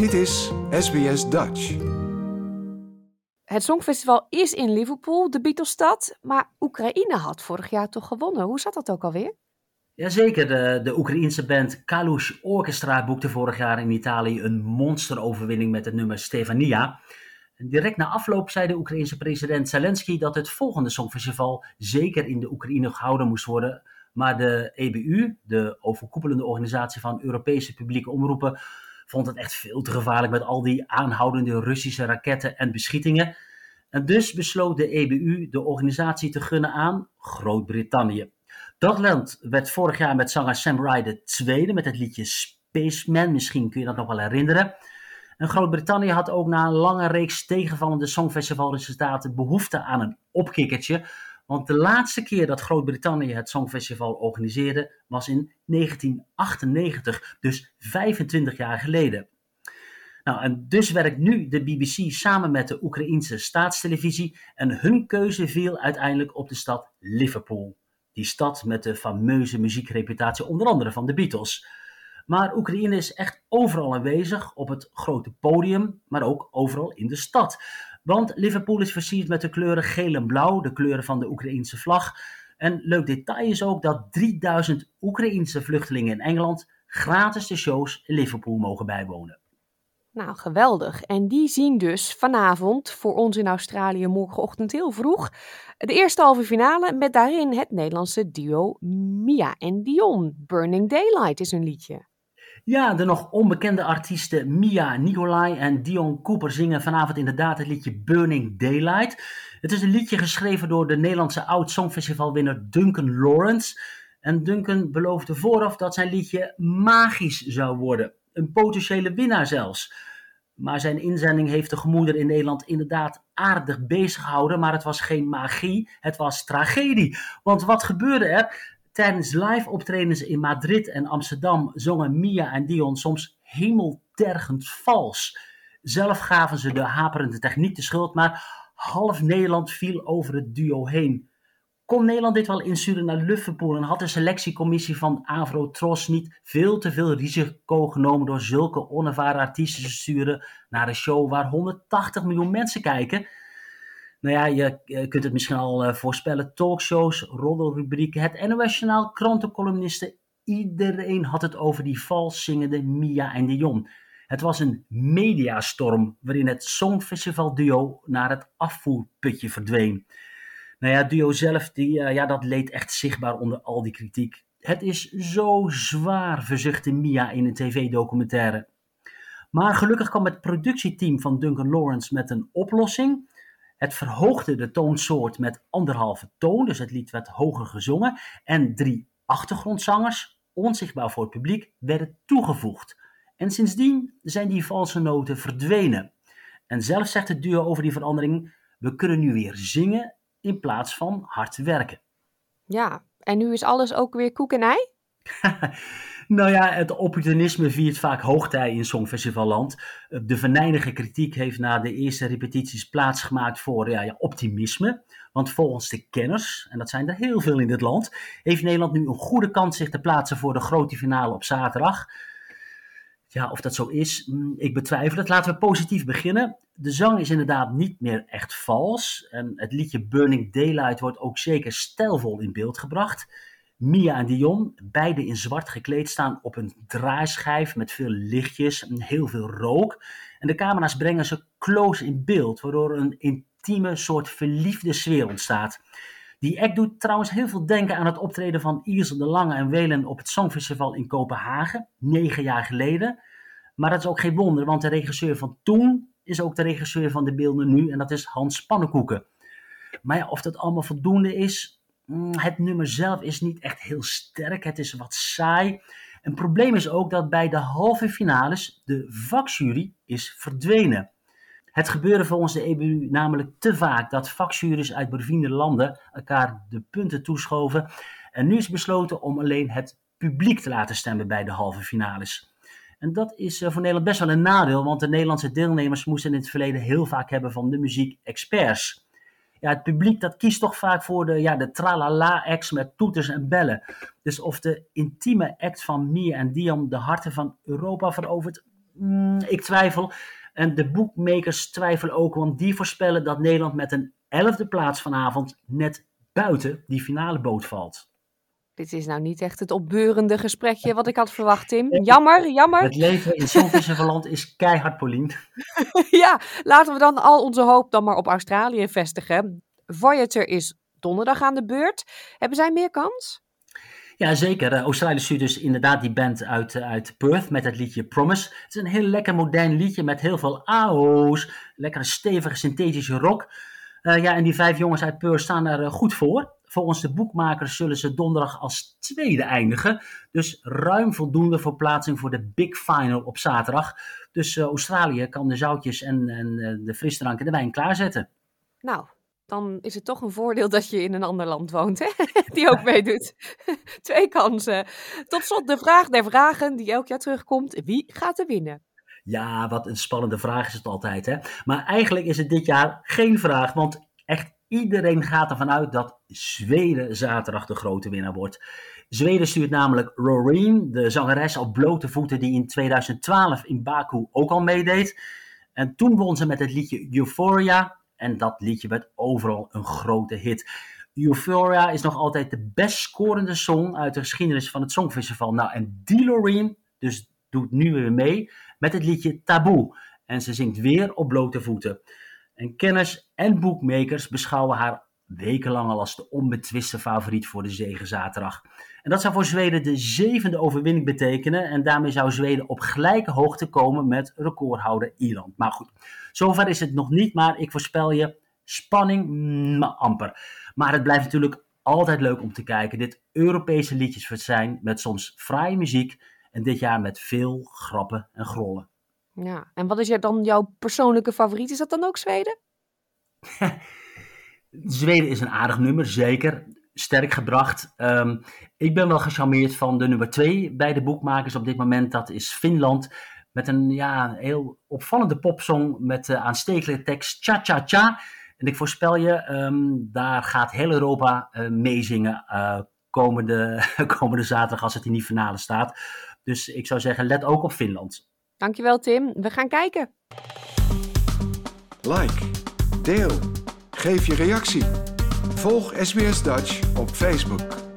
Dit is SBS Dutch. Het Songfestival is in Liverpool, de Beatlesstad. Maar Oekraïne had vorig jaar toch gewonnen. Hoe zat dat ook alweer? Jazeker, de, de Oekraïense band Kalush Orchestra boekte vorig jaar in Italië een monsteroverwinning met het nummer Stefania. Direct na afloop zei de Oekraïense president Zelensky dat het volgende Songfestival zeker in de Oekraïne gehouden moest worden. Maar de EBU, de overkoepelende organisatie van Europese publieke omroepen, vond het echt veel te gevaarlijk met al die aanhoudende Russische raketten en beschietingen. En dus besloot de EBU de organisatie te gunnen aan Groot-Brittannië. Dat land werd vorig jaar met zanger Sam Ryder tweede met het liedje Spaceman. Misschien kun je dat nog wel herinneren. En Groot-Brittannië had ook na een lange reeks tegenvallende songfestivalresultaten behoefte aan een opkikkertje. Want de laatste keer dat Groot-Brittannië het Songfestival organiseerde was in 1998, dus 25 jaar geleden. Nou, en dus werkt nu de BBC samen met de Oekraïense staatstelevisie en hun keuze viel uiteindelijk op de stad Liverpool. Die stad met de fameuze muziekreputatie onder andere van de Beatles. Maar Oekraïne is echt overal aanwezig, op het grote podium, maar ook overal in de stad. Want Liverpool is versierd met de kleuren geel en blauw, de kleuren van de Oekraïense vlag. En leuk detail is ook dat 3000 Oekraïense vluchtelingen in Engeland gratis de shows in Liverpool mogen bijwonen. Nou, geweldig. En die zien dus vanavond, voor ons in Australië morgenochtend heel vroeg, de eerste halve finale met daarin het Nederlandse duo Mia en Dion. Burning Daylight is een liedje. Ja, de nog onbekende artiesten Mia Nicolai en Dion Cooper zingen vanavond inderdaad het liedje Burning Daylight. Het is een liedje geschreven door de Nederlandse oud Songfestivalwinner Duncan Lawrence. En Duncan beloofde vooraf dat zijn liedje magisch zou worden. Een potentiële winnaar zelfs. Maar zijn inzending heeft de gemoeder in Nederland inderdaad aardig bezig gehouden. Maar het was geen magie, het was tragedie. Want wat gebeurde er? Tijdens live optredens in Madrid en Amsterdam zongen Mia en Dion soms hemeltergend vals. Zelf gaven ze de haperende techniek de schuld, maar half Nederland viel over het duo heen. Kon Nederland dit wel insturen naar Liverpool en had de selectiecommissie van Avro Tros niet veel te veel risico genomen door zulke onervaren artiesten te sturen naar een show waar 180 miljoen mensen kijken? Nou ja, je kunt het misschien al uh, voorspellen. Talkshows, roddelrubrieken, het NOS-journaal, krantencolumnisten. Iedereen had het over die vals zingende Mia en Dion. Het was een mediastorm waarin het Songfestival-duo naar het afvoerputje verdween. Nou ja, duo zelf, die, uh, ja, dat leed echt zichtbaar onder al die kritiek. Het is zo zwaar, verzuchtte Mia in een tv-documentaire. Maar gelukkig kwam het productieteam van Duncan Lawrence met een oplossing. Het verhoogde de toonsoort met anderhalve toon, dus het lied werd hoger gezongen. En drie achtergrondzangers, onzichtbaar voor het publiek, werden toegevoegd. En sindsdien zijn die valse noten verdwenen. En zelf zegt het duo over die verandering: we kunnen nu weer zingen in plaats van hard werken. Ja, en nu is alles ook weer koek en ei? nou ja, het opportunisme viert vaak hoogtij in Songfestivalland. De venijnige kritiek heeft na de eerste repetities plaatsgemaakt voor ja, ja, optimisme. Want volgens de kenners, en dat zijn er heel veel in dit land, heeft Nederland nu een goede kans zich te plaatsen voor de grote finale op zaterdag. Ja, of dat zo is, mm, ik betwijfel het. Laten we positief beginnen. De zang is inderdaad niet meer echt vals. En het liedje Burning Daylight wordt ook zeker stijlvol in beeld gebracht. Mia en Dion, beide in zwart gekleed, staan op een draaischijf met veel lichtjes en heel veel rook. En de camera's brengen ze close in beeld, waardoor een intieme soort verliefde sfeer ontstaat. Die act doet trouwens heel veel denken aan het optreden van Ilse de Lange en Welen op het Songfestival in Kopenhagen, negen jaar geleden. Maar dat is ook geen wonder, want de regisseur van toen is ook de regisseur van de beelden nu en dat is Hans Pannenkoeken. Maar ja, of dat allemaal voldoende is, het nummer zelf is niet echt heel sterk, het is wat saai. Een probleem is ook dat bij de halve finales de vakjury is verdwenen. Het gebeurde volgens de EBU namelijk te vaak dat vakjuries uit bevriende landen elkaar de punten toeschoven. En nu is besloten om alleen het publiek te laten stemmen bij de halve finales. En dat is eh, voor Nederland best wel een nadeel, want de Nederlandse deelnemers moesten in het verleden heel vaak hebben van de muziek-experts. Ja, het publiek dat kiest toch vaak voor de, ja, de tralala-acts met toeters en bellen. Dus of de intieme act van Mia en Dion de harten van Europa verovert, Mm, ik twijfel. En de boekmakers twijfelen ook, want die voorspellen dat Nederland met een elfde plaats vanavond net buiten die finale boot valt. Dit is nou niet echt het opbeurende gesprekje wat ik had verwacht, Tim. Jammer, jammer. Het leven in Songfestivaland is keihard, Paulien. ja, laten we dan al onze hoop dan maar op Australië vestigen. Voyager is donderdag aan de beurt. Hebben zij meer kans? Ja, zeker. Uh, Australië stuurt dus inderdaad die band uit, uh, uit Perth met het liedje Promise. Het is een heel lekker modern liedje met heel veel AO's. Lekkere stevige synthetische rock. Uh, ja, en die vijf jongens uit Perth staan er goed voor. Volgens de boekmakers zullen ze donderdag als tweede eindigen. Dus ruim voldoende voor plaatsing voor de Big Final op zaterdag. Dus Australië kan de zoutjes en, en de frisdrank en de wijn klaarzetten. Nou, dan is het toch een voordeel dat je in een ander land woont, hè? die ook meedoet. Twee kansen. Tot slot de vraag der vragen die elk jaar terugkomt. Wie gaat er winnen? Ja, wat een spannende vraag is het altijd, hè? Maar eigenlijk is het dit jaar geen vraag, want echt iedereen gaat ervan uit dat Zweden zaterdag de grote winnaar wordt. Zweden stuurt namelijk Roreen, de zangeres op blote voeten die in 2012 in Baku ook al meedeed. En toen won ze met het liedje Euphoria en dat liedje werd overal een grote hit. Euphoria is nog altijd de best scorende song uit de geschiedenis van het Songfestival. Nou, en die Loreen dus doet nu weer mee met het liedje Taboe. En ze zingt weer op blote voeten. En kenners en boekmakers beschouwen haar wekenlang al als de onbetwiste favoriet voor de zege zaterdag. En dat zou voor Zweden de zevende overwinning betekenen. En daarmee zou Zweden op gelijke hoogte komen met recordhouder Ierland. Maar goed, zover is het nog niet. Maar ik voorspel je spanning, mm, amper. Maar het blijft natuurlijk altijd leuk om te kijken. Dit Europese liedjes zijn met soms fraaie muziek. En dit jaar met veel grappen en grollen. Ja, en wat is dan jouw persoonlijke favoriet? Is dat dan ook Zweden? Zweden is een aardig nummer, zeker. Sterk gebracht. Ehm, ik ben wel gecharmeerd van de nummer twee bij de boekmakers op dit moment. Dat is Finland. Met een ja, heel opvallende popsong met de aanstekelijke tekst Cha Cha Cha. En ik voorspel je, um, daar gaat heel Europa uh, meezingen uh, komende, komende zaterdag als het in die finale staat. Dus ik zou zeggen, let ook op Finland. Dankjewel Tim. We gaan kijken. Like, deel, geef je reactie. Volg SBS Dutch op Facebook.